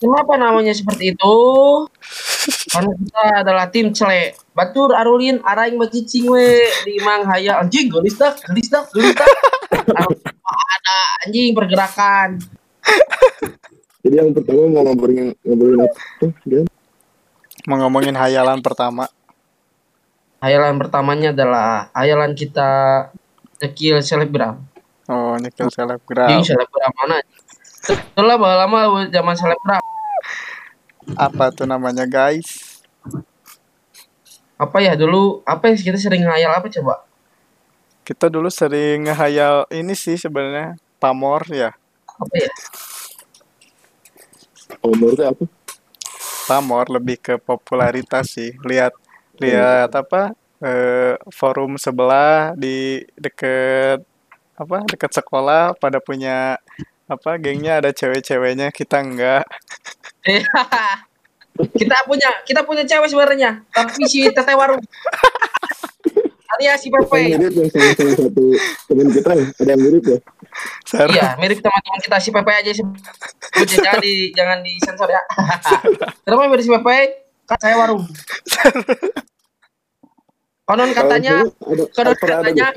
Kenapa namanya seperti itu? Karena kita adalah tim cele. Batur arulin araing bacicing we di mang haya anjing gelis dah, gelis dah, gelis dah. ada anjing pergerakan. Jadi yang pertama mau ngobrolin ngobrolin apa tuh? Mau ngomongin hayalan pertama. Hayalan pertamanya adalah hayalan kita kecil selebgram. Oh, nyekel selebgram. Anjing selebgram mana? Setelah lama zaman selebgram. Apa tuh namanya, guys? Apa ya dulu? Apa yang kita sering ngayal apa coba? Kita dulu sering ngehayal ini sih sebenarnya pamor ya. Apa ya? Umur tuh apa? Pamor lebih ke popularitas sih. Lihat lihat apa? eh, forum sebelah di deket apa? Deket sekolah pada punya apa? Gengnya ada cewek-ceweknya, kita enggak. kita punya kita punya cewek sebenarnya tapi si teteh warung alias si Pepe mirip yang salah, salah satu teman kita ya, ada yang mirip ya. Sarah, iya mirip teman-teman kita si Pepe aja sebutnya jangan di jangan disensor ya kenapa mirip si Pepe kan saya warung konon katanya ada konon katanya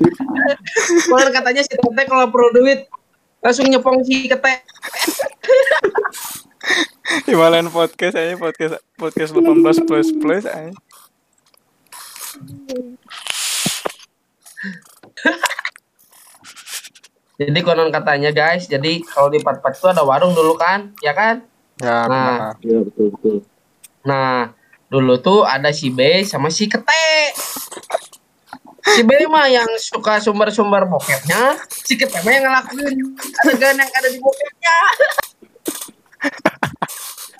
konon katanya si teteh kalau perlu duit langsung nyepong si kete Himalayan podcast aja podcast podcast 18 plus plus aja. jadi konon katanya guys jadi kalau di Pat Pat itu ada warung dulu kan ya kan Ya, Nah. benar. Iya betul betul. Nah, dulu tuh ada si B sama si Kete. Si B mah yang suka sumber-sumber bokepnya, si Kete mah yang ngelakuin adegan yang ada di bokepnya.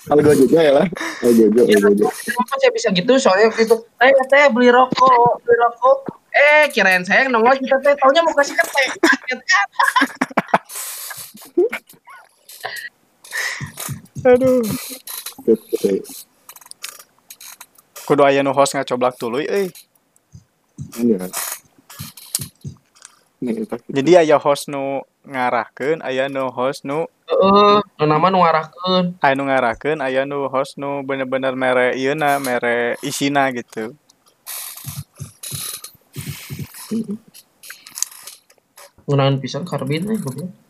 Algo juga ya lah. Algo juga, algo juga. Kenapa saya bisa gitu? Soalnya waktu itu, eh Kete beli rokok, beli rokok. Eh, kirain saya yang nongol si Kete, taunya mau kasih Kete. Kaget kan? Aduh. Kudu aya nu host ngacoblak tuluy euy. Iya. Nih. Jadi aya host nu ngarahkeun, aya nu host nu nu nama nu ngarahkeun. aya nu ngarahkeun, aya nu host nu bener-bener mere ieuna, mere isina gitu. Ngunahan pisan karbin eh goblok.